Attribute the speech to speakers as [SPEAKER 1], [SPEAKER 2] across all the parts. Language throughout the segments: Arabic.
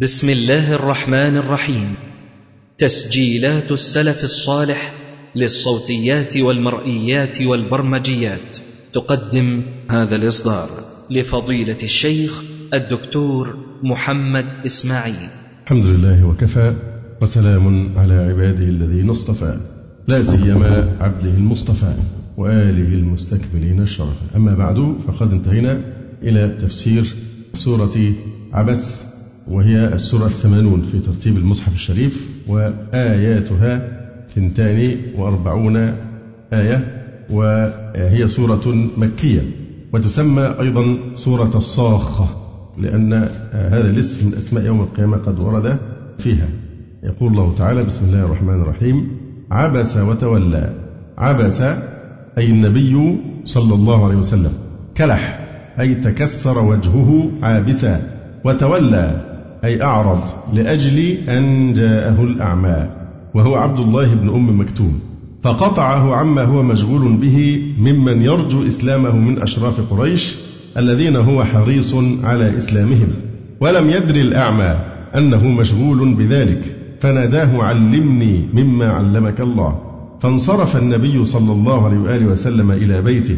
[SPEAKER 1] بسم الله الرحمن الرحيم. تسجيلات السلف الصالح للصوتيات والمرئيات والبرمجيات. تقدم هذا الإصدار لفضيلة الشيخ الدكتور محمد إسماعيل.
[SPEAKER 2] الحمد لله وكفى وسلام على عباده الذين اصطفى. لا سيما عبده المصطفى وآله المستكبرين الشرف. أما بعد فقد انتهينا إلى تفسير سورة عبس. وهي السورة الثمانون في ترتيب المصحف الشريف وآياتها ثنتان وأربعون آية وهي سورة مكية. وتسمى أيضا سورة الصاخة لأن هذا الاسم من أسماء يوم القيامة قد ورد فيها. يقول الله تعالى بسم الله الرحمن الرحيم. عبس وتولى. عبس أي النبي صلى الله عليه وسلم. كلح أي تكسر وجهه عابسا. وتولى. أي أعرض لأجل أن جاءه الأعمى وهو عبد الله بن أم مكتوم فقطعه عما هو مشغول به ممن يرجو إسلامه من أشراف قريش الذين هو حريص على إسلامهم. ولم يدر الأعمى أنه مشغول بذلك فناداه علمني مما علمك الله. فانصرف النبي صلى الله عليه وآله وسلم إلى بيته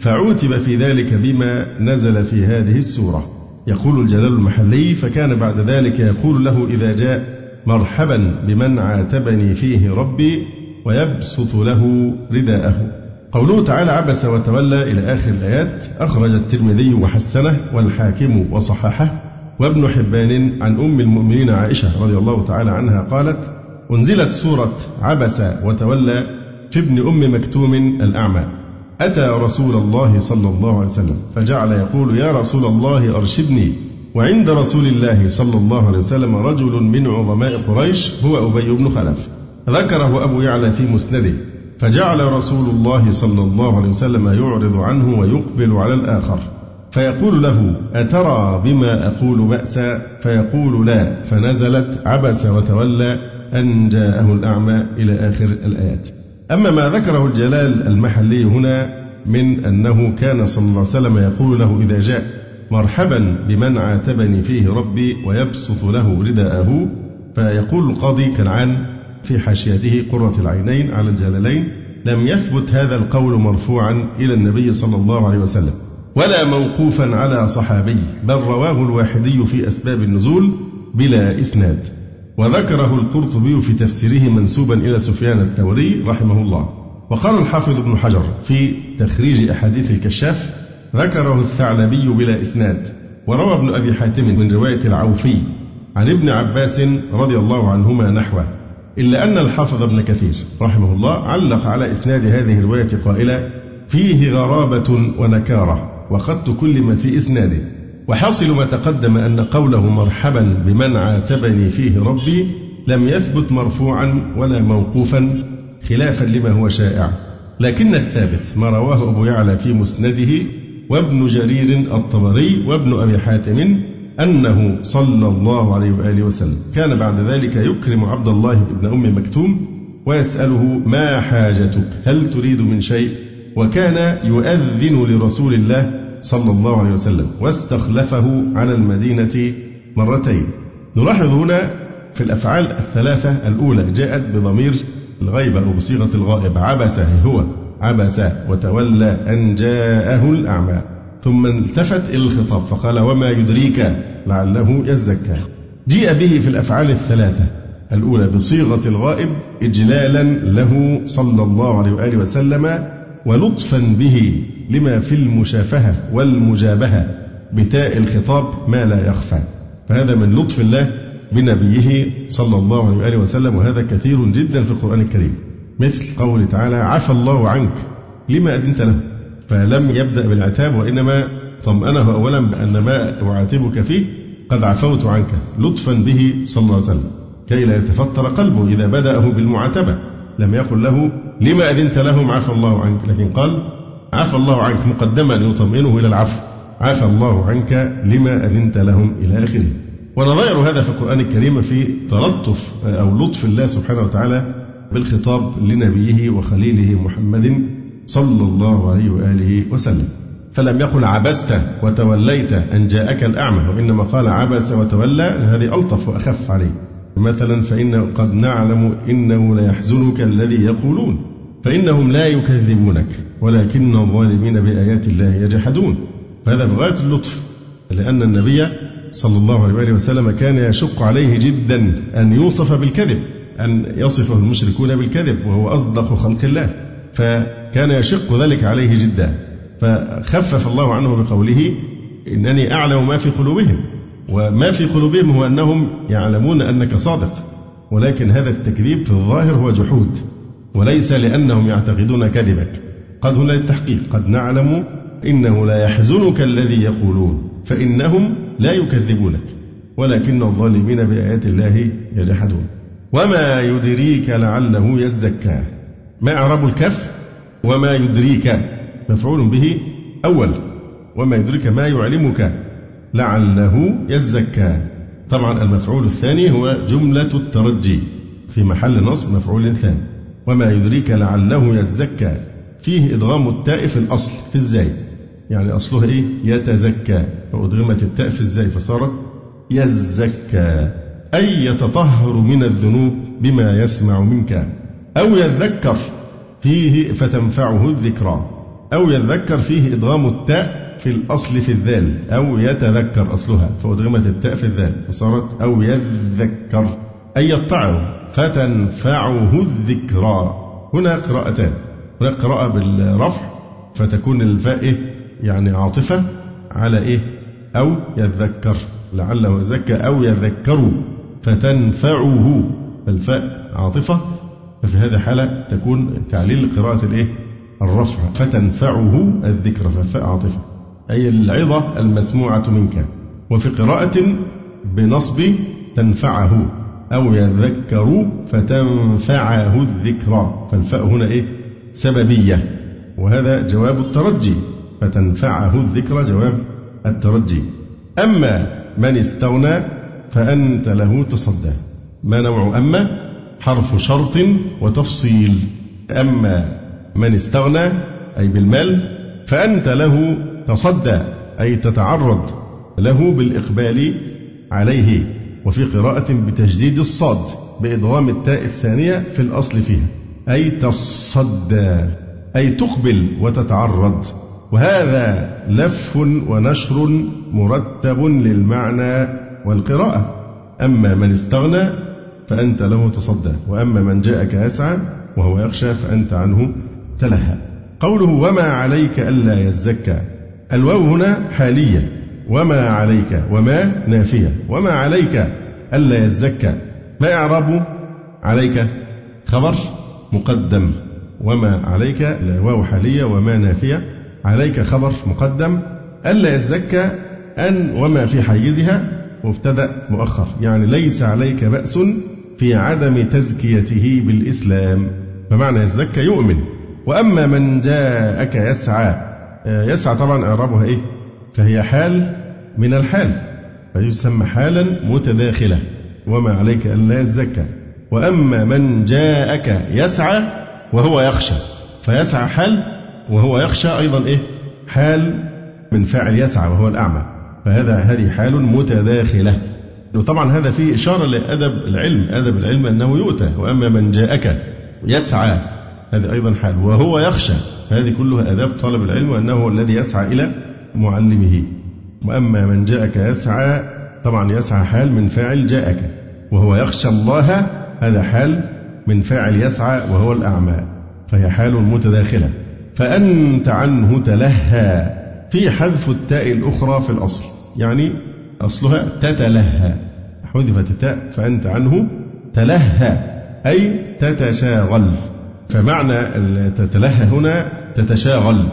[SPEAKER 2] فعوتب في ذلك بما نزل في هذه السورة. يقول الجلال المحلي فكان بعد ذلك يقول له إذا جاء مرحبا بمن عاتبني فيه ربي ويبسط له رداءه. قوله تعالى عبس وتولى إلى آخر الآيات أخرج الترمذي وحسنه والحاكم وصححه. وابن حبان عن أم المؤمنين عائشة رضي الله تعالى عنها قالت أنزلت سورة عبس وتولى في ابن أم مكتوم الأعمى. أتى رسول الله صلى الله عليه وسلم فجعل يقول يا رسول الله أرشدني. وعند رسول الله صلى الله عليه وسلم رجل من عظماء قريش هو أبي بن خلف. ذكره أبو يعلى في مسنده فجعل رسول الله صلى الله عليه وسلم يعرض عنه ويقبل على الآخر. فيقول له أترى بما أقول بأسا؟ فيقول لا. فنزلت عبس وتولى أن جاءه الأعمى إلى آخر الآيات. أما ما ذكره الجلال المحلي هنا من أنه كان صلى الله عليه وسلم يقول له إذا جاء مرحبا بمن عاتبني فيه ربي ويبسط له رداءه فيقول القاضي كنعان في حاشيته قرة العينين على الجلالين لم يثبت هذا القول مرفوعا إلى النبي صلى الله عليه وسلم ولا موقوفا على صحابي بل رواه الواحدي في أسباب النزول بلا إسناد. وذكره القرطبي في تفسيره منسوبا إلى سفيان الثوري رحمه الله. وقال الحافظ ابن حجر في تخريج أحاديث الكشاف ذكره الثعلبي بلا إسناد وروى ابن أبي حاتم من رواية العوفي عن ابن عباس رضي الله عنهما نحوه إلا أن الحافظ ابن كثير رحمه الله علق على إسناد هذه الرواية قائلا فيه غرابة ونكارة وقد كل في إسناده. وحاصل ما تقدم أن قوله مرحبا بمن عاتبني فيه ربي لم يثبت مرفوعا ولا موقوفا خلافا لما هو شائع. لكن الثابت ما رواه أبو يعلى في مسنده وابن جرير الطبري وابن أبي حاتم أنه صلى الله عليه وآله وسلم. كان بعد ذلك يكرم عبد الله بن أم مكتوم ويسأله ما حاجتك؟ هل تريد من شيء؟ وكان يؤذن لرسول الله صلى الله عليه وسلم واستخلفه على المدينة مرتين. نلاحظ هنا في الأفعال الثلاثة الأولى جاءت بضمير الغيبة أو بصيغة الغائب عبس هو عبس وتولى أن جاءه الأعمى. ثم التفت إلى الخطاب فقال وما يدريك لعله يزكى. جيء به في الأفعال الثلاثة الأولى بصيغة الغائب إجلالا له صلى الله عليه وآله وسلم ولطفا به. لما في المشافهة والمجابهة بتاء الخطاب ما لا يخفى. فهذا من لطف الله بنبيه صلى الله عليه وآله وسلم وهذا كثير جدا في القرآن الكريم. مثل قوله تعالى عفى الله عنك لما أذنت له. فلم يبدأ بالعتاب وإنما طمأنه أولا بأن ما أعاتبك فيه قد عفوت عنك لطفا به صلى الله عليه وسلم. كي لا يتفطر قلبه إذا بدأه بالمعاتبة. لم يقل له لما أذنت لهم عفى الله عنك؟ لكن قال عفى الله عنك مقدما يطمئنه إلى العفو. عفى الله عنك لما أذنت لهم إلى آخره. ونظائر هذا في القرآن الكريم في تلطف أو لطف الله سبحانه وتعالى بالخطاب لنبيه وخليله محمد صلى الله عليه وآله وسلم. فلم يقل عبست وتوليت أن جاءك الأعمى وإنما قال عبس وتولى هذه ألطف وأخف عليه. مثلا فإن قد نعلم إنه ليحزنك الذي يقولون فإنهم لا يكذبونك. ولكن الظالمين بآيات الله يجحدون. فهذا بغاية اللطف لأن النبي صلى الله عليه وسلم كان يشق عليه جدا أن يوصف بالكذب أن يصفه المشركون بالكذب وهو أصدق خلق الله. فكان يشق ذلك عليه جدا. فخفف الله عنه بقوله إنني أعلم ما في قلوبهم وما في قلوبهم هو أنهم يعلمون أنك صادق. ولكن هذا التكذيب في الظاهر هو جحود وليس لأنهم يعتقدون كذبك. قد هنا للتحقيق قد نعلم إنه لا يحزنك الذي يقولون فإنهم لا يكذبونك ولكن الظالمين بآيات الله يجحدون. وما يدريك لعله يزكى. ما إعراب الكف وما يدريك. مفعول به أول. وما يدريك ما يعلمك لعله يزكى. طبعا المفعول الثاني هو جملة الترجي. في محل نصب مفعول ثاني. وما يدريك لعله يزكى. فيه إدغام التاء في الأصل في الزاي. يعني أصلها إيه؟ يتزكى. فأدغمت التاء في الزاي فصارت يزكى. أي يتطهر من الذنوب بما يسمع منك. أو يذكر فيه فتنفعه الذكرى. أو يذكر فيه إدغام التاء في الأصل في الذال. أو يتذكر أصلها. فأدغمت التاء في الذال فصارت أو يذكر. أي يطعه فتنفعه الذكرى. هنا قراءتان. هناك قراءة بالرفع فتكون الفاء إيه؟ يعني عاطفة على إيه؟ أو يذكر لعله يزكى أو يذكر فتنفعه. الفاء عاطفة ففي هذه الحالة تكون تعليل قراءة الإيه؟ الرفع فتنفعه الذكر فالفاء عاطفة. أي العظة المسموعة منك. وفي قراءة بنصب تنفعه أو يذكر فتنفعه الذكرى فالفاء هنا إيه؟ سببية وهذا جواب الترجي فتنفعه الذكرى جواب الترجي. أما من استغنى فأنت له تصدى. ما نوع أما؟ حرف شرط وتفصيل. أما من استغنى أي بالمال فأنت له تصدى أي تتعرض له بالإقبال عليه. وفي قراءة بتجديد الصاد بإدغام التاء الثانية في الأصل فيها. أي تصدى أي تقبل وتتعرض. وهذا لف ونشر مرتب للمعنى والقراءة. أما من استغنى فأنت له تصدى وأما من جاءك يسعى وهو يخشى فأنت عنه تلهى. قوله وما عليك ألا يزكى. الواو هنا حالية. وما عليك وما نافية. وما عليك ألا يزكى. ما إعراب عليك؟ خبر. مقدم. وما عليك واو حالية وما نافية. عليك خبر مقدم. ألا يزكى أن وما في حيزها. مبتدأ مؤخر. يعني ليس عليك بأس في عدم تزكيته بالإسلام. فمعنى يزكى يؤمن. وأما من جاءك يسعى. آه، يسعى طبعا إعرابها إيه؟ فهي حال من الحال. فيسمى حالا متداخلة. وما عليك ألا يزكى. وأما من جاءك يسعى وهو يخشى فيسعى حال وهو يخشى أيضا إيه؟ حال من فاعل يسعى وهو الأعمى. فهذا هذه حال متداخلة. وطبعا هذا فيه إشارة لأدب العلم أدب العلم أنه يؤتى. وأما من جاءك يسعى هذه أيضا حال. وهو يخشى هذه كلها آداب طالب العلم وأنه هو الذي يسعى إلى معلمه. وأما من جاءك يسعى طبعا يسعى حال من فاعل جاءك وهو يخشى الله هذا حال من فاعل يسعى وهو الأعمى فهي حال متداخلة. فأنت عنه تلهى في حذف التاء الأخرى في الأصل يعني أصلها تتلهى حذفت التاء فأنت عنه تلهى أي تتشاغل. فمعنى تتلهى هنا تتشاغل.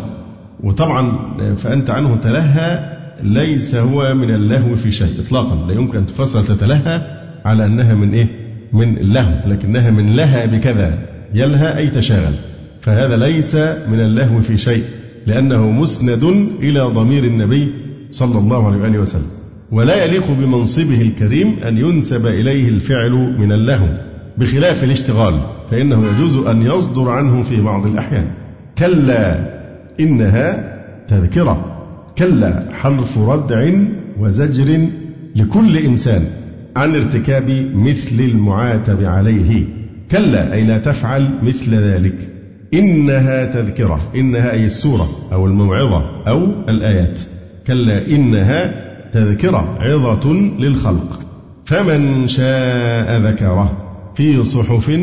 [SPEAKER 2] وطبعا فأنت عنه تلهى ليس هو من اللهو في شيء إطلاقا لا يمكن أن تفسر تتلهى على أنها من إيه؟ من اللهو لكنها من لها بكذا يلهى أي تشاغل. فهذا ليس من اللهو في شيء لأنه مسند إلى ضمير النبي صلى الله عليه وآله وسلم. ولا يليق بمنصبه الكريم أن ينسب إليه الفعل من اللهو. بخلاف الاشتغال فإنه يجوز أن يصدر عنه في بعض الأحيان. كلا إنها تذكرة. كلا حرف ردع وزجر لكل إنسان. عن ارتكاب مثل المعاتب عليه. كلا أي لا تفعل مثل ذلك. إنها تذكرة إنها أي السورة أو الموعظة أو الآيات. كلا إنها تذكرة عظة للخلق. فمن شاء ذكره في صحف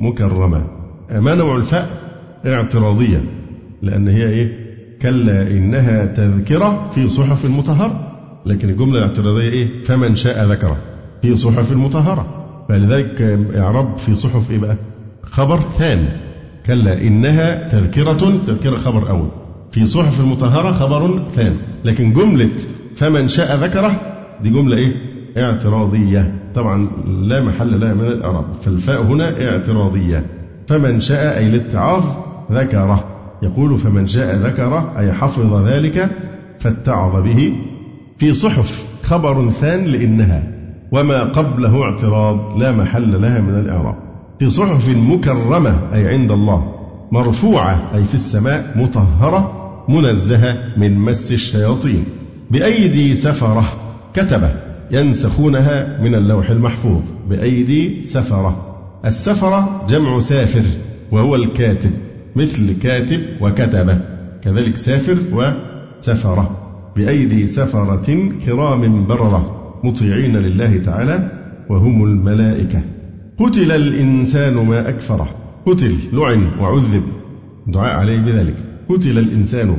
[SPEAKER 2] مكرمة. ما نوع الفاء؟ اعتراضية. لأن هي إيه؟ كلا إنها تذكرة في صحف مطهرة. لكن الجملة الاعتراضية إيه؟ فمن شاء ذكره. في صحف مطهرة فلذلك إعراب في صحف إيه بقى؟ خبر ثاني. كلا إنها تذكرة تذكرة خبر أول. في صحف مطهرة خبر ثاني. لكن جملة فمن شاء ذكره دي جملة إيه؟ اعتراضية. طبعا لا محل لها من الإعراب. فالفاء هنا اعتراضية. فمن شاء أي الاتعاظ ذكره. يقول فمن شاء ذكره أي حفظ ذلك فاتعظ به. في صحف خبر ثان لإنها وما قبله اعتراض لا محل لها من الإعراب. في صحف مكرمة أي عند الله مرفوعة أي في السماء مطهرة منزهة من مس الشياطين. بأيدي سفرة كتبة ينسخونها من اللوح المحفوظ. بأيدي سفرة. السفرة جمع سافر وهو الكاتب مثل كاتب وكتبة. كذلك سافر وسفرة. بأيدي سفرة كرام بررة. مطيعين لله تعالى وهم الملائكة. قتل الإنسان ما أكفره. قتل لعن وعذب. دعاء عليه بذلك. قتل الإنسان.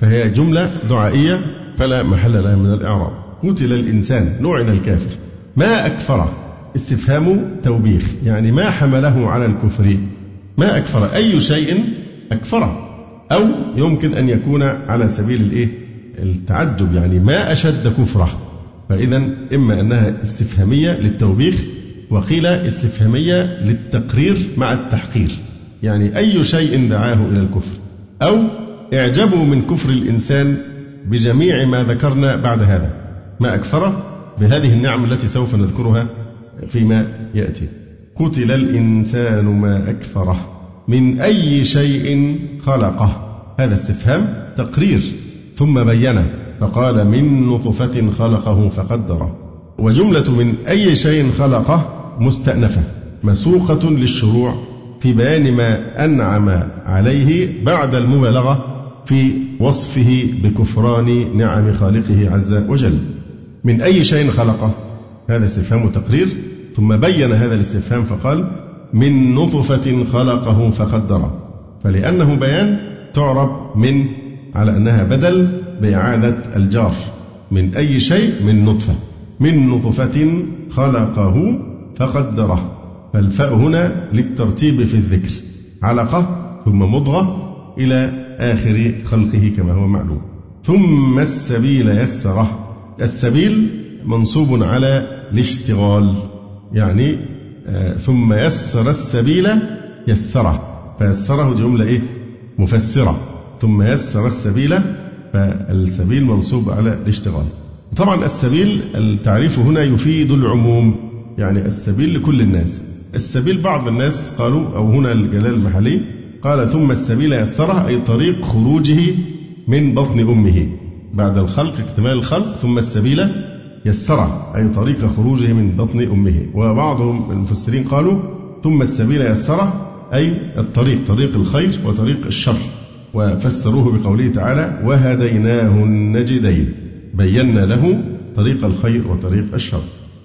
[SPEAKER 2] فهي جملة دعائية فلا محل لها من الإعراب. قتل الإنسان لعن الكافر. ما أكفره. استفهام توبيخ. يعني ما حمله على الكفر. ما أكفر. أي شيء أكفره. أو يمكن أن يكون على سبيل الإيه؟ التعجب. يعني ما أشد كفره. فإذا إما أنها استفهامية للتوبيخ وقيل استفهامية للتقرير مع التحقير. يعني أي شيء دعاه إلى الكفر. أو إعجبوا من كفر الإنسان بجميع ما ذكرنا بعد هذا. ما أكفره بهذه النعم التي سوف نذكرها فيما يأتي. قتل الإنسان ما أكفره من أي شيء خلقه. هذا استفهام تقرير. ثم بين فقال من نطفة خلقه فقدره وجملة من أي شيء خلقه مستأنفة. مسوقة للشروع في بيان ما أنعم عليه بعد المبالغة في وصفه بكفران نعم خالقه عز وجل. من أي شيء خلقه؟ هذا استفهام تقرير ثم بين هذا الاستفهام فقال من نطفة خلقه فقدره فلأنه بيان تعرب من على أنها بدل بإعادة الجار. من أي شيء؟ من نطفة. من نطفة خلقه فقدره. فالفاء هنا للترتيب في الذكر. علقة ثم مضغة إلى آخر خلقه كما هو معلوم. ثم السبيل يسره. السبيل منصوب على الاشتغال. يعني آه ثم يسر السبيل يسره. فيسره جملة إيه؟ مفسرة. ثم يسر السبيل فالسبيل منصوب على الاشتغال. طبعا السبيل التعريف هنا يفيد العموم يعني السبيل لكل الناس. السبيل بعض الناس قالوا أو هنا الجلال المحلي قال ثم السبيل يسره أي طريق خروجه من بطن أمه. بعد الخلق اكتمال الخلق ثم السبيل يسره أي طريق خروجه من بطن أمه. وبعضهم المفسرين قالوا ثم السبيل يسره أي الطريق طريق الخير وطريق الشر. وفسروه بقوله تعالى وهديناه النجدين بينا له طريق الخير وطريق الشر.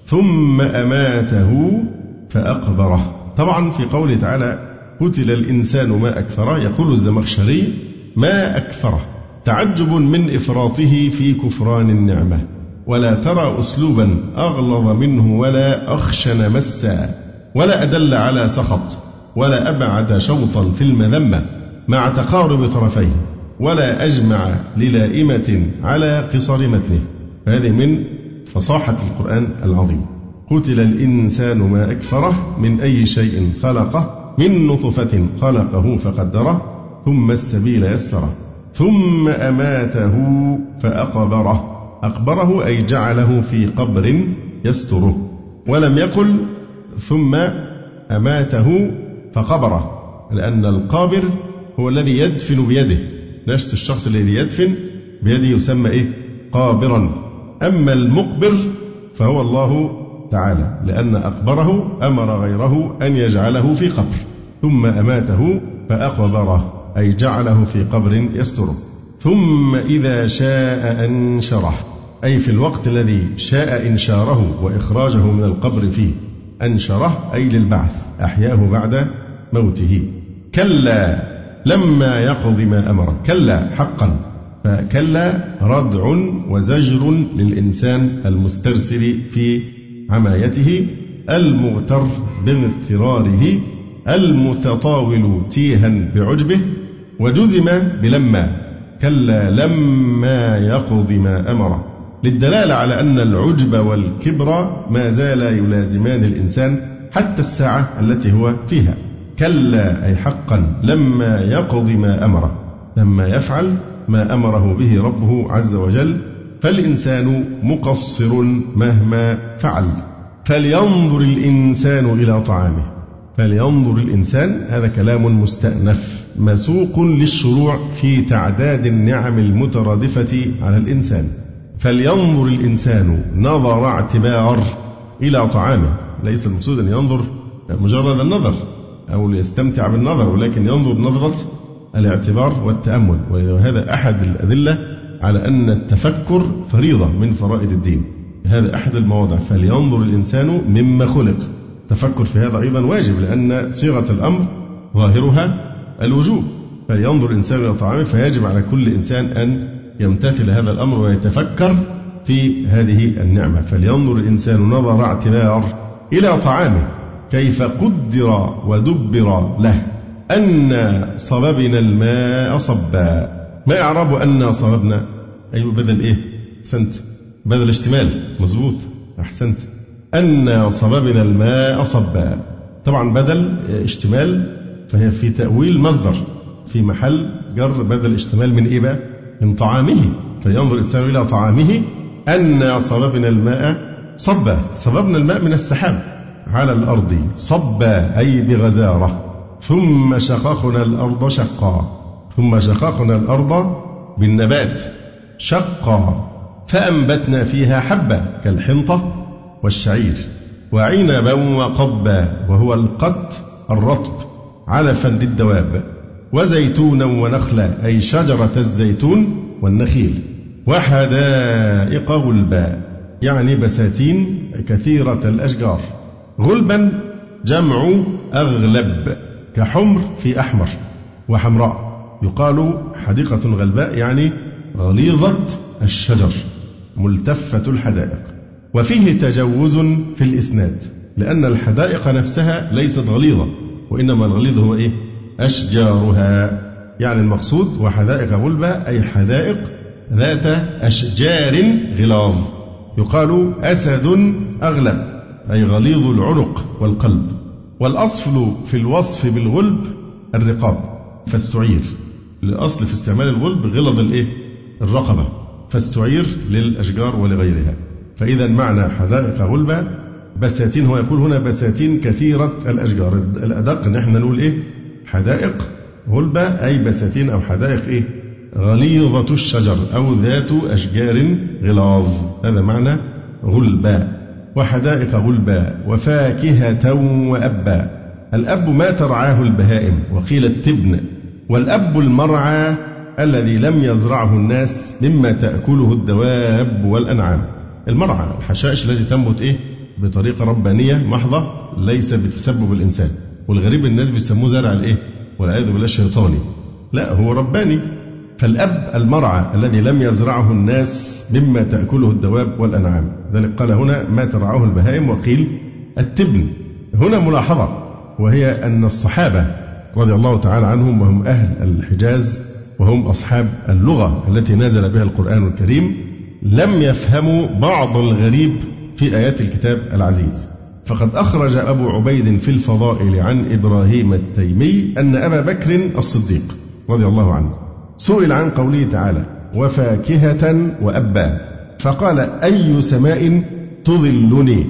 [SPEAKER 2] ثم أماته فأقبره. طبعا في قوله تعالى قتل الإنسان ما أكثره يقول الزمخشري ما أكثره تعجب من إفراطه في كفران النعمة. ولا ترى أسلوبا أغلظ منه ولا أخشن مسا. ولا أدل على سخط. ولا أبعد شوطا في المذمة. مع تقارب طرفيه ولا أجمع للائمة على قصر متنه. هذه من فصاحة القرآن العظيم. قتل الإنسان ما أكفره من أي شيء خلقه من نطفة خلقه فقدره ثم السبيل يسره ثم أماته فأقبره. أقبره أي جعله في قبر يستره. ولم يقل ثم أماته فقبره لأن القابر هو الذي يدفن بيده. نفس الشخص الذي يدفن بيده يسمى إيه؟ قابرا. أما المقبر فهو الله تعالى لأن أقبره أمر غيره أن يجعله في قبر ثم أماته فأقبره أي جعله في قبر يستره. ثم إذا شاء أنشره أي في الوقت الذي شاء إنشاره وإخراجه من القبر فيه أنشره أي للبعث أحياه بعد موته. كلا لما يقض ما أمره كلا حقا. فكلا ردع وزجر للإنسان المسترسل في عمايته المغتر باغتراره المتطاول تيها بعجبه وجزم بلما. كلا لما يقض ما أمره للدلالة على أن العجب والكبر ما زالا يلازمان الإنسان حتى الساعة التي هو فيها. كلا أي حقا لما يقض ما أمره لما يفعل ما أمره به ربه عز وجل فالإنسان مقصر مهما فعل. فلينظر الإنسان إلى طعامه. فلينظر الإنسان هذا كلام مستأنف مسوق للشروع في تعداد النعم المترادفة على الإنسان. فلينظر الإنسان نظر اعتبار إلى طعامه. ليس المقصود أن ينظر مجرد النظر. أو ليستمتع بالنظر ولكن ينظر نظرة الاعتبار والتأمل. وهذا أحد الأدلة على أن التفكر فريضة من فرائض الدين. هذا أحد المواضع. فلينظر الإنسان مما خلق. التفكر في هذا أيضا واجب لأن صيغة الأمر ظاهرها الوجوب. فلينظر الإنسان إلى طعامه فيجب على كل إنسان أن يمتثل هذا الأمر ويتفكر في هذه النعمة. فلينظر الإنسان نظر اعتبار إلى طعامه. كيف قدر ودبر له أن صببنا الماء صبا. ما إعراب أن صببنا؟ أيوة بدل إيه؟ أحسنت. بدل اشتمال. مظبوط. أحسنت. أن صببنا الماء صبا. طبعا بدل اشتمال فهي في تأويل مصدر. في محل جر بدل اشتمال من إيه بقى؟ من طعامه. فينظر الإنسان إلى طعامه أن صببنا الماء صبا. صببنا الماء من السحاب. على الأرض صبا أي بغزارة. ثم شققنا الأرض شقا. ثم شققنا الأرض بالنبات شقا. فأنبتنا فيها حبة كالحنطة والشعير وعنبا وقبا وهو القت الرطب علفا للدواب وزيتونا ونخلا أي شجرة الزيتون والنخيل وحدائق غلبا يعني بساتين كثيرة الأشجار. غلبا جمع أغلب كحمر في أحمر وحمراء. يقال حديقة غلباء يعني غليظة الشجر ملتفة الحدائق. وفيه تجوز في الإسناد لأن الحدائق نفسها ليست غليظة وإنما الغليظ هو إيه؟ أشجارها. يعني المقصود وحدائق غلبة أي حدائق ذات أشجار غلاظ. يقال أسد أغلب. أي غليظ العنق والقلب والأصل في الوصف بالغلب الرقاب فاستعير. الأصل في استعمال الغلب غلظ الإيه؟ الرقبة فاستعير للأشجار ولغيرها. فإذا معنى حدائق غلبة بساتين هو يقول هنا بساتين كثيرة الأشجار. الأدق إن إحنا نقول إيه؟ حدائق غلبة أي بساتين أو حدائق إيه؟ غليظة الشجر أو ذات أشجار غلاظ. هذا معنى غلبة. وحدائق غلبا وفاكهة وأبا. الأب ما ترعاه البهائم وقيل التبن. والأب المرعى الذي لم يزرعه الناس مما تأكله الدواب والأنعام. المرعى الحشائش التي تنبت إيه؟ بطريقة ربانية محضة ليس بتسبب الإنسان. والغريب الناس بيسموه زرع الإيه؟ والعياذ بالله الشيطاني. لا هو رباني. فالأب المرعى الذي لم يزرعه الناس مما تأكله الدواب والأنعام. ذلك قال هنا ما ترعاه البهائم وقيل التبن. هنا ملاحظة وهي أن الصحابة رضي الله تعالى عنهم وهم أهل الحجاز وهم أصحاب اللغة التي نزل بها القرآن الكريم لم يفهموا بعض الغريب في آيات الكتاب العزيز. فقد أخرج أبو عبيد في الفضائل عن إبراهيم التيمي أن أبا بكر الصديق رضي الله عنه. سئل عن قوله تعالى وفاكهة وأبا. فقال أي سماء تظلني؟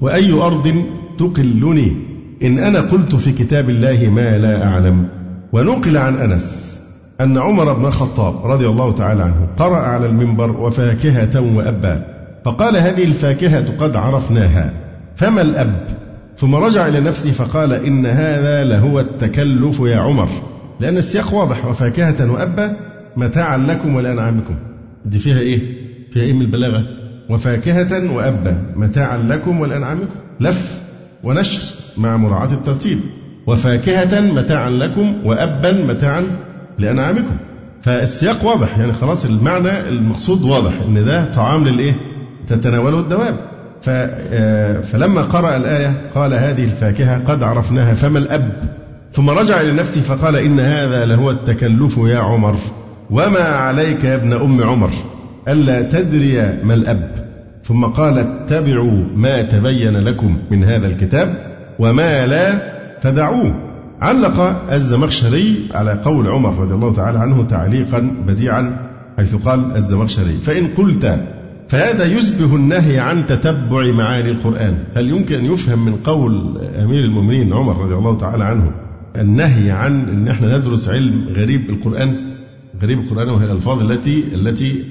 [SPEAKER 2] وأي أرض تقلني؟ إن أنا قلت في كتاب الله ما لا أعلم. ونقل عن أنس أن عمر بن الخطاب رضي الله تعالى عنه قرأ على المنبر وفاكهة وأبا. فقال هذه الفاكهة قد عرفناها. فما الأب؟ ثم رجع إلى نفسه فقال إن هذا لهو التكلف يا عمر. لأن السياق واضح وفاكهة وأبا متاعا لكم ولأنعامكم دي فيها إيه؟ فيها إيه من البلاغة؟ وفاكهة وأبا متاعا لكم ولأنعامكم لف ونشر مع مراعاة الترتيب وفاكهة متاعا لكم وأبا متاعا لأنعامكم فالسياق واضح يعني خلاص المعنى المقصود واضح إن ده طعام للإيه؟ تتناوله الدواب آه، فلما قرأ الآية قال هذه الفاكهة قد عرفناها فما الأب ثم رجع إلى نفسه فقال إن هذا لهو التكلف يا عمر وما عليك يا ابن أم عمر ألا تدري ما الأب؟ ثم قال اتبعوا ما تبين لكم من هذا الكتاب وما لا فدعوه علق الزمخشري على قول عمر رضي الله تعالى عنه تعليقا بديعا حيث قال الزمخشري فإن قلت فهذا يشبه النهي عن تتبع معاني القرآن. هل يمكن أن يفهم من قول أمير المؤمنين عمر رضي الله تعالى عنه؟ النهي عن أن إحنا ندرس علم غريب القرآن غريب القرآن وهي الألفاظ التي التي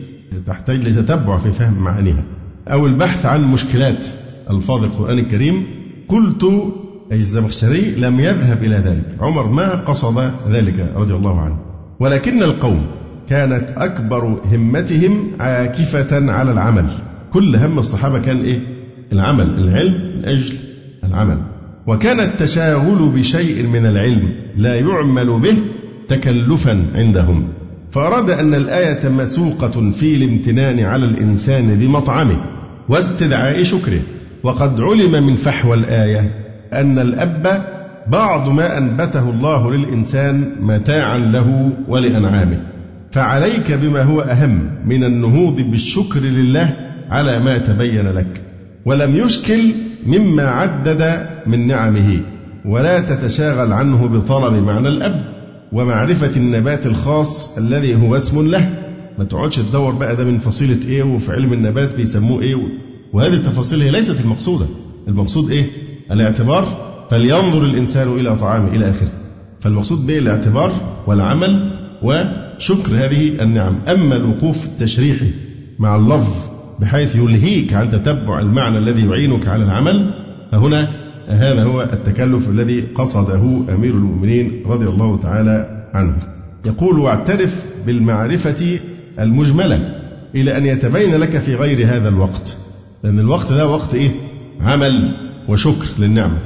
[SPEAKER 2] تحتاج لتتبع في فهم معانيها. أو البحث عن مشكلات ألفاظ القرآن الكريم. قلت أي الزمخشري لم يذهب إلى ذلك. عمر ما قصد ذلك رضي الله عنه. ولكن القوم كانت أكبر همتهم عاكفة على العمل. كل هم الصحابة كان إيه؟ العمل العلم من أجل العمل. وكان التشاغل بشيء من العلم لا يعمل به تكلفا عندهم. فأراد أن الآية مسوقة في الامتنان على الإنسان بمطعمه واستدعاء شكره. وقد علم من فحوى الآية أن الأب بعض ما أنبته الله للإنسان متاعا له ولأنعامه. فعليك بما هو أهم من النهوض بالشكر لله على ما تبين لك. ولم يشكل مما عدد من نعمه ولا تتشاغل عنه بطلب معنى الأب ومعرفة النبات الخاص الذي هو اسم له. ما تقعدش تدور بقى ده من فصيلة إيه وفي علم النبات بيسموه إيه وهذه التفاصيل هي ليست المقصودة. المقصود إيه؟ الاعتبار. فلينظر الإنسان إلى طعامه إلى آخره. فالمقصود به الاعتبار والعمل وشكر هذه النعم. أما الوقوف التشريحي مع اللفظ بحيث يلهيك عن تتبع المعنى الذي يعينك على العمل؟ فهنا هذا هو التكلف الذي قصده أمير المؤمنين رضي الله تعالى عنه. يقول واعترف بالمعرفة المجملة إلى أن يتبين لك في غير هذا الوقت. لأن الوقت ده وقت إيه؟ عمل وشكر للنعمة.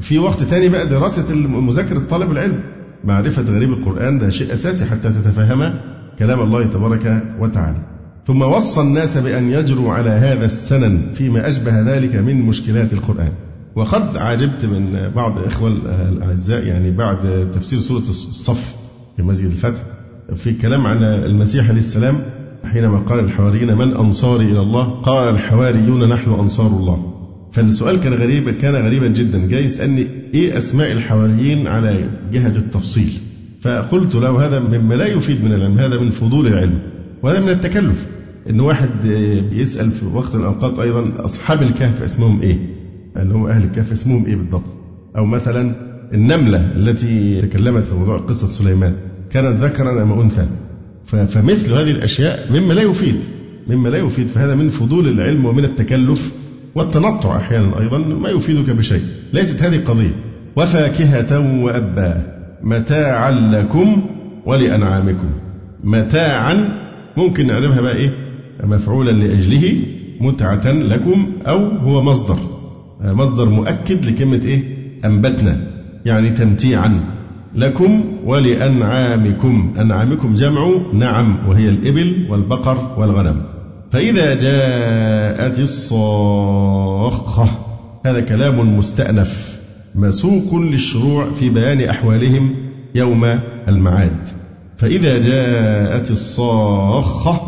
[SPEAKER 2] في وقت تاني بقى دراسة مذاكرة طالب العلم. معرفة غريب القرآن ده شيء أساسي حتى تتفهم كلام الله تبارك وتعالى. ثم وصى الناس بأن يجروا على هذا السنن فيما أشبه ذلك من مشكلات القرآن. وقد عجبت من بعض الإخوة الأعزاء يعني بعد تفسير سورة الصف في مسجد الفتح في كلام عن المسيح عليه السلام حينما قال الحواريين من أنصاري إلى الله؟ قال الحواريون نحن أنصار الله. فالسؤال كان غريب كان غريبا جدا جاي يسألني إيه أسماء الحواريين على جهة التفصيل؟ فقلت له هذا مما لا يفيد من العلم هذا من فضول العلم. وهذا من التكلف. إن واحد بيسأل في وقت من الأوقات أيضا أصحاب الكهف اسمهم إيه؟ اللي هم أهل الكهف اسمهم إيه بالضبط؟ أو مثلا النملة التي تكلمت في موضوع قصة سليمان. كانت ذكرا أم أنثى؟ فمثل هذه الأشياء مما لا يفيد. مما لا يفيد. فهذا من فضول العلم ومن التكلف والتنطع أحيانا أيضا ما يفيدك بشيء. ليست هذه قضية. وفاكهة وأبا متاعا لكم ولأنعامكم. متاعا ممكن نعرفها بقى إيه؟ مفعولا لأجله متعة لكم أو هو مصدر. مصدر مؤكد لكلمة إيه؟ أنبتنا يعني تمتيعا لكم ولأنعامكم. أنعامكم جمع نعم وهي الإبل والبقر والغنم. فإذا جاءت الصاخة هذا كلام مستأنف مسوق للشروع في بيان أحوالهم يوم المعاد. فإذا جاءت الصاخة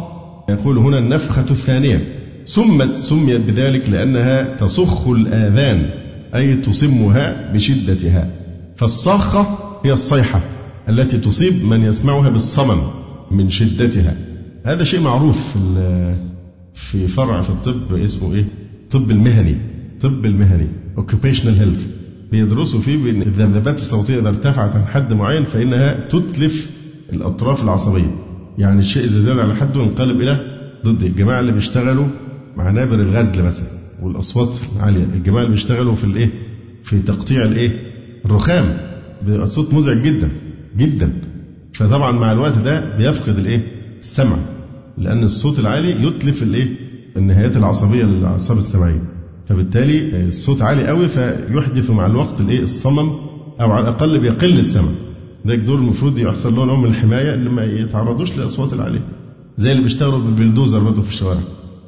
[SPEAKER 2] يقول هنا النفخة الثانية. سمت سميت بذلك لأنها تصخ الآذان أي تصمها بشدتها. فالصاخة هي الصيحة التي تصيب من يسمعها بالصمم من شدتها. هذا شيء معروف في في فرع في الطب اسمه إيه؟ طب المهني طب المهني occupational health. بيدرسوا فيه بان الذبذبات الصوتية إذا ارتفعت عن حد معين فإنها تتلف الأطراف العصبية. يعني الشيء إذا زاد على حده ينقلب إلى ضد الجماعة اللي بيشتغلوا مع نابر الغزل مثلا والأصوات العالية الجماعة اللي بيشتغلوا في الإيه؟ في تقطيع الإيه؟ الرخام. بصوت مزعج جدا جدا. فطبعا مع الوقت ده بيفقد الإيه؟ السمع. لأن الصوت العالي يتلف الإيه؟ النهايات العصبية للأعصاب السمعية. فبالتالي الصوت عالي قوي فيحدث مع الوقت الإيه؟ الصمم أو على الأقل بيقل السمع. ده دور المفروض يحصل لهم نوع من الحماية اللي ما يتعرضوش للاصوات العالية. زي اللي بيشتغلوا بالبلدوزر برضه في الشوارع.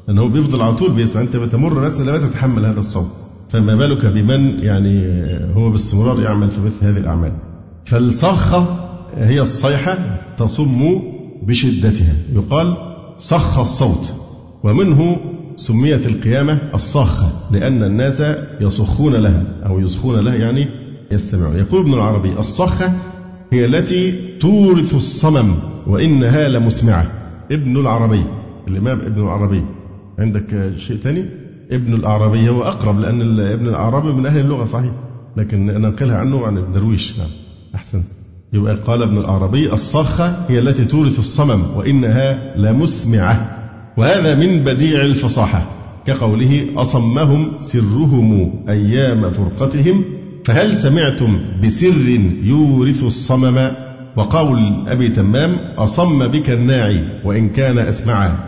[SPEAKER 2] لأن هو بيفضل على طول بيسمع. أنت بتمر بس لا تتحمل هذا الصوت. فما بالك بمن يعني هو باستمرار يعمل في مثل هذه الأعمال. فالصرخة هي الصيحة تصم بشدتها. يقال صخ الصوت. ومنه سميت القيامة الصاخة لأن الناس يصخون لها أو يصخون لها يعني يستمعون. يقول ابن العربي الصخة هي التي تورث الصمم وإنها لمسمعة. ابن العربي الإمام ابن العربي. عندك شيء ثاني ابن الأعرابي هو أقرب لأن ابن الأعرابي من أهل اللغة صحيح. لكن ننقلها عنه عن الدرويش. نعم أحسن. يبقى قال ابن الأعرابي الصخة هي التي تورث الصمم وإنها لمسمعة. وهذا من بديع الفصاحة. كقوله أصمهم سرهم أيام فرقتهم فهل سمعتم بسر يورث الصمم؟ وقول أبي تمام أصم بك الناعي وإن كان أسمعا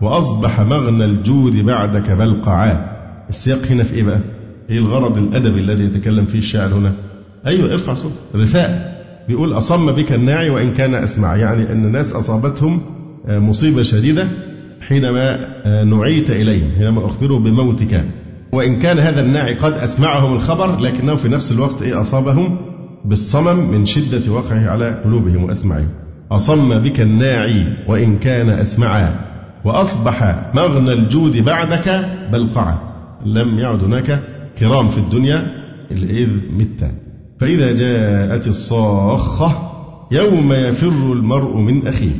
[SPEAKER 2] وأصبح مغنى الجود بعدك بلقعا السياق هنا في إيه بقى؟ إيه الغرض الأدبي الذي يتكلم فيه الشاعر هنا؟ أيوه ارفع صوت رثاء بيقول أصم بك الناعي وإن كان أسمع يعني أن الناس أصابتهم مصيبة شديدة حينما آه، نعيت إليهم حينما أخبروا بموتك. وإن كان هذا الناعي قد أسمعهم الخبر لكنه في نفس الوقت إيه أصابهم بالصمم من شدة وقعه على قلوبهم وأسماعهم أصم بك الناعي وإن كان أسمعا وأصبح مغنى الجود بعدك بلقعا. لم يعد هناك كرام في الدنيا إذ مت. فإذا جاءت الصاخة يوم يفر المرء من أخيه.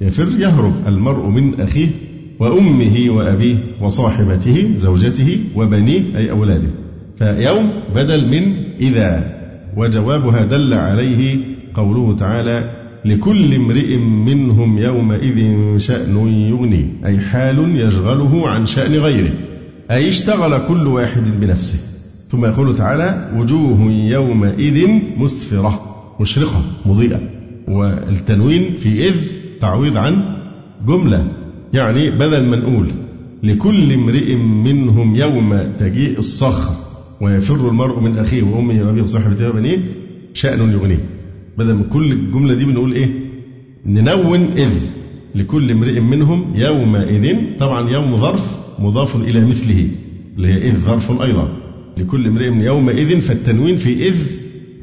[SPEAKER 2] يفر يهرب المرء من أخيه. وأمه وأبيه وصاحبته زوجته وبنيه أي أولاده. فيوم بدل من إذا. وجوابها دل عليه قوله تعالى لكل امرئ منهم يومئذ شأن يغنيه أي حال يشغله عن شأن غيره. أي اشتغل كل واحد بنفسه. ثم يقول تعالى وجوه يومئذ مسفرة مشرقة مضيئة. والتنوين في إذ تعويض عن جملة. يعني بدل ما نقول لكل امرئ منهم يوم تجيء الصخر ويفر المرء من أخيه وأمه وأبيه وصاحبته وبنيه شأن يغنيه. بدل من كل الجملة دي بنقول إيه؟ ننون إذ لكل امرئ منهم يومئذ طبعا يوم ظرف مضاف إلى مثله اللي هي إذ ظرف أيضا. لكل امرئ يومئذ فالتنوين في إذ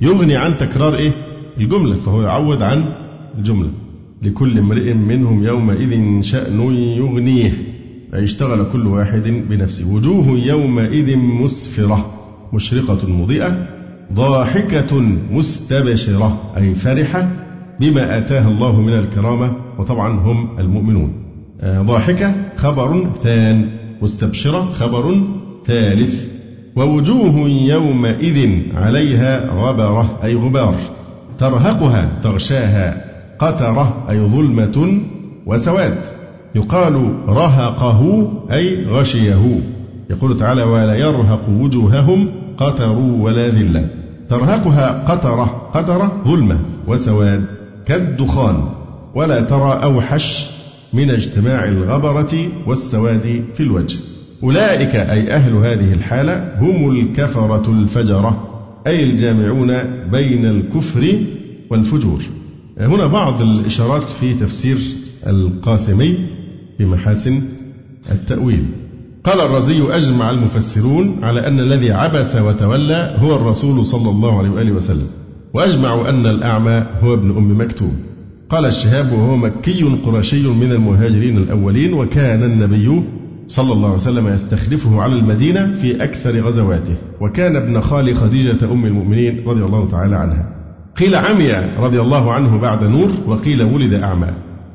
[SPEAKER 2] يغني عن تكرار إيه؟ الجملة فهو يعوض عن الجملة. لكل امرئ منهم يومئذ شأن يغنيه أي اشتغل كل واحد بنفسه. وجوه يومئذ مسفرة مشرقة مضيئة ضاحكة مستبشرة أي فرحة بما آتاها الله من الكرامة. وطبعا هم المؤمنون. آه، ضاحكة خبر ثان مستبشرة خبر ثالث. ووجوه يومئذ عليها غبرة أي غبار ترهقها تغشاها. قترة أي ظلمة وسواد. يقال رهقه أي غشيه. يقول تعالى ولا يرهق وجوههم قتر ولا ذلة. ترهقها قترة قترة ظلمة وسواد. كالدخان. ولا ترى أوحش من اجتماع الغبرة والسواد في الوجه. أولئك أي أهل هذه الحالة هم الكفرة الفجرة أي الجامعون بين الكفر والفجور. هنا بعض الإشارات في تفسير القاسمي في محاسن التأويل. قال الرزي أجمع المفسرون على أن الذي عبس وتولى هو الرسول صلى الله عليه وآله وسلم وأجمعوا أن الأعمى هو ابن أم مكتوم. قال الشهاب وهو مكي قرشي من المهاجرين الأولين وكان النبي صلى الله عليه وسلم يستخلفه على المدينة في أكثر غزواته وكان ابن خال خديجة أم المؤمنين رضي الله تعالى عنها. قيل عمي رضي الله عنه بعد نور وقيل ولد أعمى.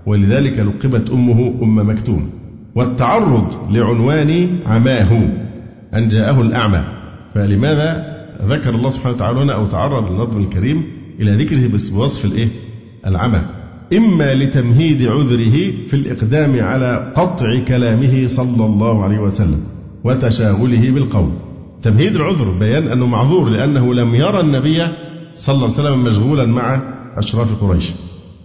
[SPEAKER 2] ولذلك لقبت أمه أم مكتوم. والتعرض لعنوان عماه أن جاءه الأعمى. فلماذا ذكر الله سبحانه وتعالى هنا أو تعرض النظم الكريم إلى ذكره بوصف الإيه؟ العمى. إما لتمهيد عذره في الإقدام على قطع كلامه صلى الله عليه وسلم وتشاغله بالقول. تمهيد العذر بيان أنه معذور لأنه لم يرى النبي صلى الله عليه وسلم مشغولا مع أشراف قريش.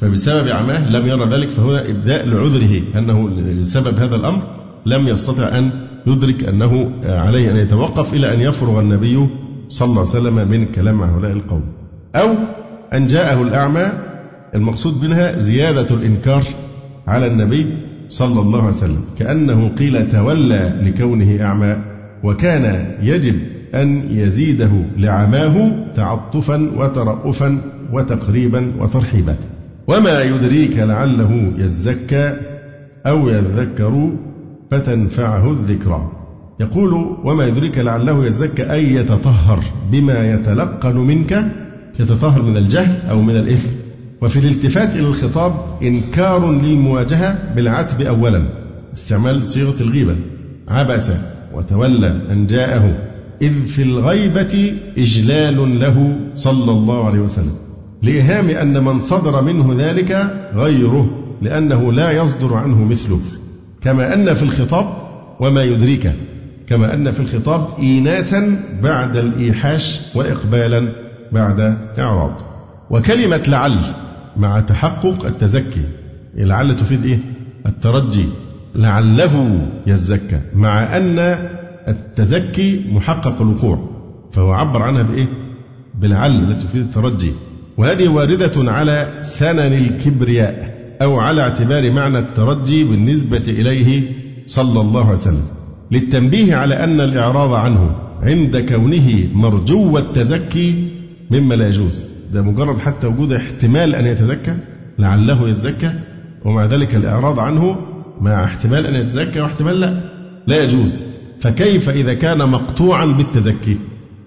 [SPEAKER 2] فبسبب عماه لم يرى ذلك فهنا إبداء لعذره أنه لسبب هذا الأمر لم يستطع أن يدرك أنه عليه أن يتوقف إلى أن يفرغ النبي صلى الله عليه وسلم من كلام هؤلاء القوم. أو أن جاءه الأعمى المقصود منها زيادة الإنكار على النبي صلى الله عليه وسلم كأنه قيل تولى لكونه أعمى وكان يجب أن يزيده لعماه تعطفا وترأفا وتقريبا وترحيبا. وما يدريك لعله يزكى أو يذكر فتنفعه الذكرى. يقول وما يدريك لعله يزكى أي يتطهر بما يتلقن منك. يتطهر من الجهل أو من الإثم. وفي الالتفات إلى الخطاب إنكار للمواجهة بالعتب أولا. استعمال صيغة الغيبة عبس وتولى أن جاءه. إذ في الغيبة إجلال له صلى الله عليه وسلم لإيهام أن من صدر منه ذلك غيره لأنه لا يصدر عنه مثله كما أن في الخطاب وما يدريك كما أن في الخطاب إيناسا بعد الإيحاش وإقبالا بعد إعراض وكلمة لعل مع تحقق التزكي لعل تفيد إيه؟ الترجي لعله يزكى مع أن التزكي محقق الوقوع فهو عبر عنها بإيه؟ بلعل التي تفيد الترجي. وهذه واردة على سنن الكبرياء أو على اعتبار معنى الترجي بالنسبة إليه صلى الله عليه وسلم. للتنبيه على أن الإعراض عنه عند كونه مرجو التزكي مما لا يجوز. ده مجرد حتى وجود احتمال أن يتزكى لعله يتزكى ومع ذلك الإعراض عنه مع احتمال أن يتزكى واحتمال لا. لا يجوز. فكيف إذا كان مقطوعا بالتزكي؟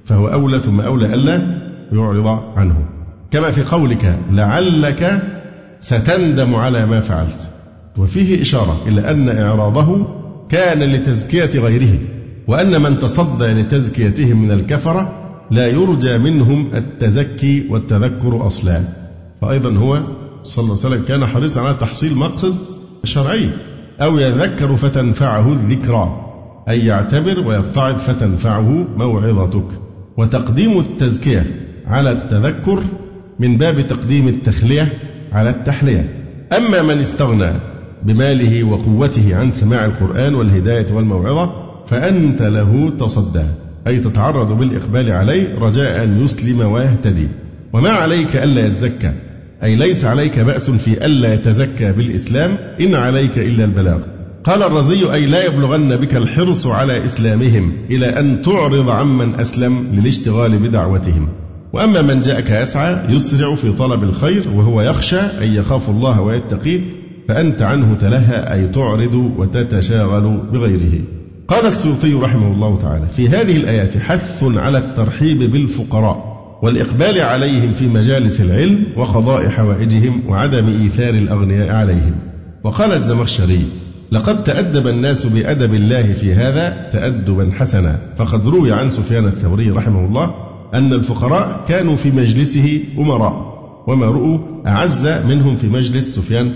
[SPEAKER 2] فهو أولى ثم أولى ألا يعرض عنه. كما في قولك لعلك ستندم على ما فعلت. وفيه إشارة إلى أن إعراضه كان لتزكية غيره وأن من تصدى لتزكيتهم من الكفرة لا يرجى منهم التزكي والتذكر أصلا. فأيضا هو صلى الله عليه وسلم كان حريصا على تحصيل مقصد شرعي أو يذكر فتنفعه الذكرى. أي يعتبر ويتعظ فتنفعه موعظتك. وتقديم التزكية على التذكر من باب تقديم التخلية على التحلية. أما من استغنى بماله وقوته عن سماع القرآن والهداية والموعظة فأنت له تصدى أي تتعرض بالإقبال عليه رجاء أن يسلم ويهتدي. وما عليك ألا يزكى أي ليس عليك بأس في ألا يتزكى بالإسلام إن عليك إلا البلاغ. قال الرزي أي لا يبلغن بك الحرص على إسلامهم إلى أن تعرض عمن أسلم للاشتغال بدعوتهم. وأما من جاءك يسعى يسرع في طلب الخير وهو يخشى أن يخاف الله ويتقيه فأنت عنه تلهى أي تعرض وتتشاغل بغيره. قال السيوطي رحمه الله تعالى في هذه الآيات حث على الترحيب بالفقراء والإقبال عليهم في مجالس العلم وقضاء حوائجهم وعدم إيثار الأغنياء عليهم. وقال الزمخشري لقد تأدب الناس بأدب الله في هذا تأدبا حسنا. فقد روي عن سفيان الثوري رحمه الله أن الفقراء كانوا في مجلسه أمراء وما رؤوا أعز منهم في مجلس سفيان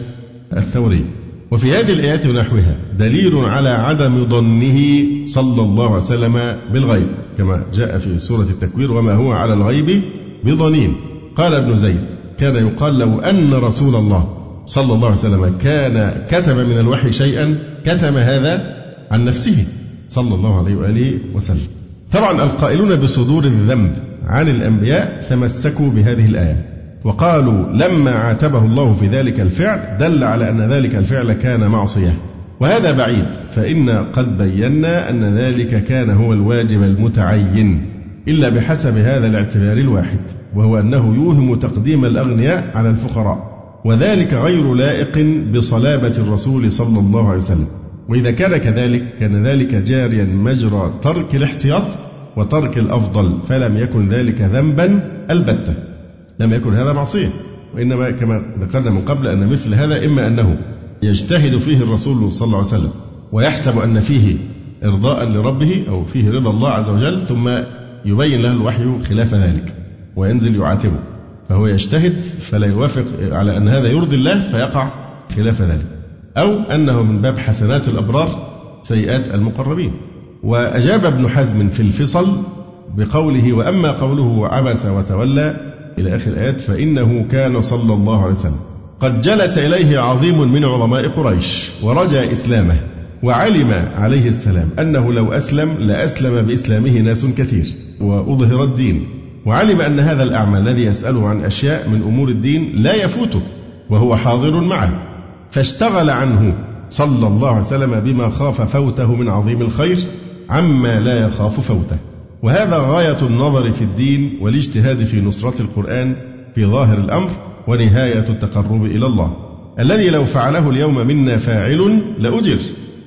[SPEAKER 2] الثوري. وفي هذه الآيات ونحوها دليل على عدم ظنه صلى الله عليه وسلم بالغيب كما جاء في سورة التكوير وما هو على الغيب بضنين قال ابن زيد كان يقال لو أن رسول الله صلى الله عليه وسلم كان كتب من الوحي شيئا كتم هذا عن نفسه صلى الله عليه وآله وسلم. طبعا القائلون بصدور الذنب عن الأنبياء تمسكوا بهذه الآية وقالوا لما عاتبه الله في ذلك الفعل دل على أن ذلك الفعل كان معصية. وهذا بعيد فإن قد بينا أن ذلك كان هو الواجب المتعين إلا بحسب هذا الاعتبار الواحد وهو أنه يوهم تقديم الأغنياء على الفقراء. وذلك غير لائق بصلابة الرسول صلى الله عليه وسلم. وإذا كان كذلك كان ذلك جاريا مجرى ترك الاحتياط وترك الأفضل فلم يكن ذلك ذنبا البتة. لم يكن هذا معصية. وإنما كما ذكرنا من قبل أن مثل هذا إما أنه يجتهد فيه الرسول صلى الله عليه وسلم ويحسب أن فيه إرضاء لربه أو فيه رضا الله عز وجل ثم يبين له الوحي خلاف ذلك وينزل يعاتبه. فهو يجتهد فلا يوافق على أن هذا يرضي الله فيقع خلاف ذلك. أو أنه من باب حسنات الأبرار سيئات المقربين. وأجاب ابن حزم في الفصل بقوله وأما قوله عبس وتولى إلى آخر الآيات فإنه كان صلى الله عليه وسلم. قد جلس إليه عظيم من علماء قريش ورجى إسلامه وعلم عليه السلام أنه لو أسلم لأسلم بإسلامه ناس كثير. وأظهر الدين. وعلم أن هذا الأعمى الذي يسأله عن أشياء من أمور الدين لا يفوته وهو حاضر معه. فاشتغل عنه صلى الله عليه وسلم بما خاف فوته من عظيم الخير عما لا يخاف فوته. وهذا غاية النظر في الدين والاجتهاد في نصرة القرآن في ظاهر الأمر ونهاية التقرب إلى الله. الذي لو فعله اليوم منا فاعل لأجر.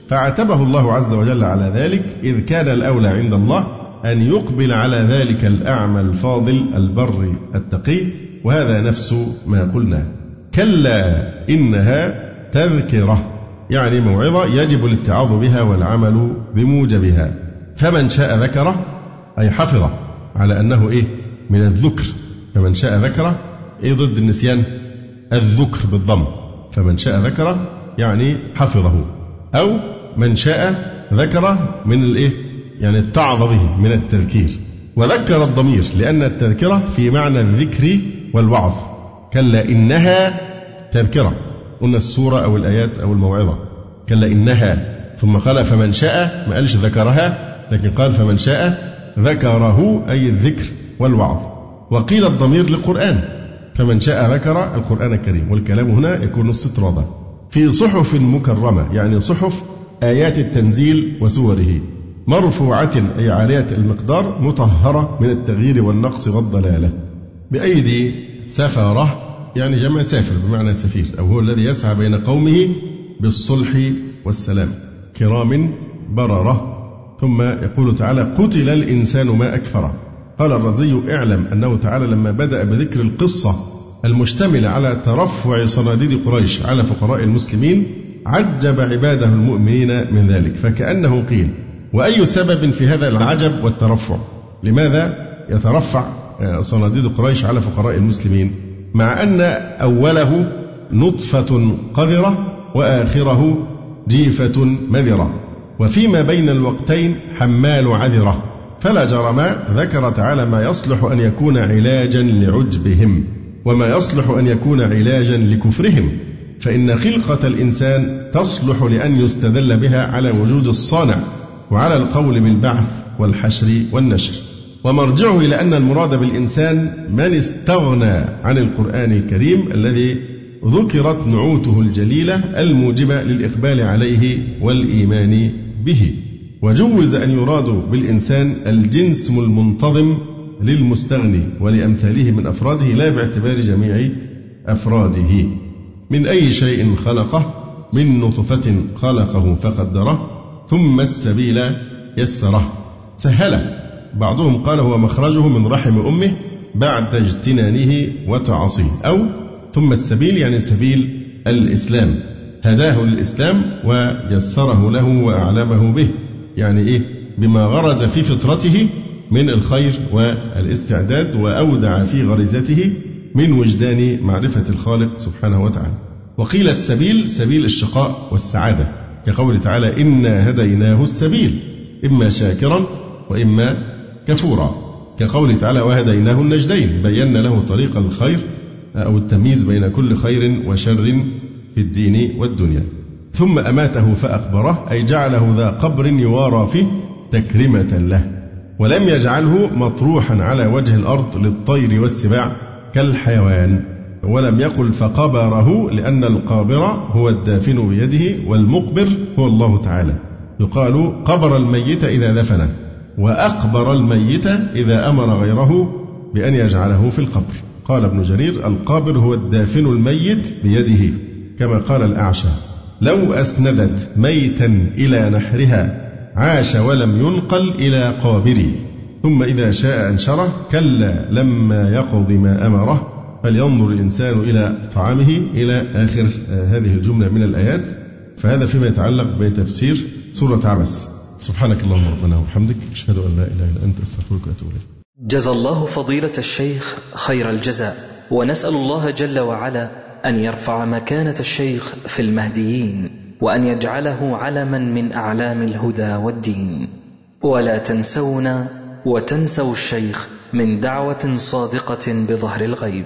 [SPEAKER 2] فعتبه الله عز وجل على ذلك إذ كان الأولى عند الله أن يقبل على ذلك الأعمى الفاضل البر التقي وهذا نفس ما قلنا. كلا إنها تذكرة يعني موعظة يجب الاتعاظ بها والعمل بموجبها. فمن شاء ذكره أي حفظه على أنه إيه؟ من الذكر. فمن شاء ذكره إيه ضد النسيان؟ الذكر بالضم. فمن شاء ذكره يعني حفظه. أو من شاء ذكره من الإيه؟ يعني اتعظ به من التذكير. وذكر الضمير لأن التذكرة في معنى الذكر والوعظ. كلا إنها تذكرة. قلنا السورة أو الآيات أو الموعظة. كلا إنها. ثم قال فمن شاء ما قالش ذكرها لكن قال فمن شاء ذكره أي الذكر والوعظ. وقيل الضمير للقرآن. فمن شاء ذكر القرآن الكريم. والكلام هنا يكون استطرادا. في صحف مكرمة يعني صحف آيات التنزيل وسوره. مرفوعة أي عالية المقدار مطهرة من التغيير والنقص والضلالة. بأيدي سفرة يعني جمع سافر بمعنى سفير أو هو الذي يسعى بين قومه بالصلح والسلام. كرام بررة. ثم يقول تعالى قتل الإنسان ما أكفره قال الرزي اعلم أنه تعالى لما بدأ بذكر القصة المشتملة على ترفع صناديد قريش على فقراء المسلمين عجب عباده المؤمنين من ذلك. فكأنه قيل وأي سبب في هذا العجب والترفع؟ لماذا يترفع آه، صناديد قريش على فقراء المسلمين؟ مع أن أوله نطفة قذرة وآخره جيفة مذرة. وفيما بين الوقتين حمال عذرة. فلا جرم ذكر تعالى ما يصلح أن يكون علاجا لعجبهم وما يصلح أن يكون علاجا لكفرهم. فإن خلقة الإنسان تصلح لأن يستدل بها على وجود الصانع. وعلى القول بالبعث والحشر والنشر. ومرجعه إلى أن المراد بالإنسان من استغنى عن القرآن الكريم الذي ذكرت نعوته الجليلة الموجبة للإقبال عليه والإيمان به. وجوز أن يراد بالإنسان الجنس المنتظم للمستغني ولأمثاله من أفراده لا باعتبار جميع أفراده. من أي شيء خلقه؟ من نطفة خلقه فقدره. ثم السبيل يسره. سهله بعضهم قال هو مخرجه من رحم أمه بعد اجتنانه وتعاصيه. أو ثم السبيل يعني سبيل الإسلام. هداه للإسلام ويسره له وأعلمه به. يعني إيه؟ بما غرز في فطرته من الخير والاستعداد وأودع في غريزته من وجدان معرفة الخالق سبحانه وتعالى. وقيل السبيل سبيل الشقاء والسعادة. كقوله تعالى إنا هديناه السبيل إما شاكرا وإما كفورا. كقوله تعالى وهديناه النجدين بينا له طريق الخير أو التمييز بين كل خير وشر في الدين والدنيا. ثم أماته فأقبره أي جعله ذا قبر يوارى فيه تكرمة له ولم يجعله مطروحا على وجه الأرض للطير والسباع كالحيوان. ولم يقل فقبره لأن القابر هو الدافن بيده والمقبر هو الله تعالى. يقال قبر الميت إذا دفنه وأقبر الميت إذا أمر غيره بأن يجعله في القبر. قال ابن جرير القابر هو الدافن الميت بيده كما قال الأعشى لو أسندت ميتا إلى نحرها عاش ولم ينقل إلى قابري. ثم إذا شاء أنشره كلا لما يقض ما أمره. فلينظر الإنسان إلى طعامه إلى آخر آه، هذه الجملة من الآيات. فهذا فيما يتعلق بتفسير سورة عبس. سبحانك اللهم ربنا وبحمدك أشهد أن لا إله إلا أنت أستغفرك وأتوب إليك.
[SPEAKER 1] جزى الله فضيلة الشيخ خير الجزاء ونسأل الله جل وعلا أن يرفع مكانة الشيخ في المهديين وأن يجعله علما من أعلام الهدى والدين. ولا تنسونا وتنسوا الشيخ من دعوة صادقة بظهر الغيب.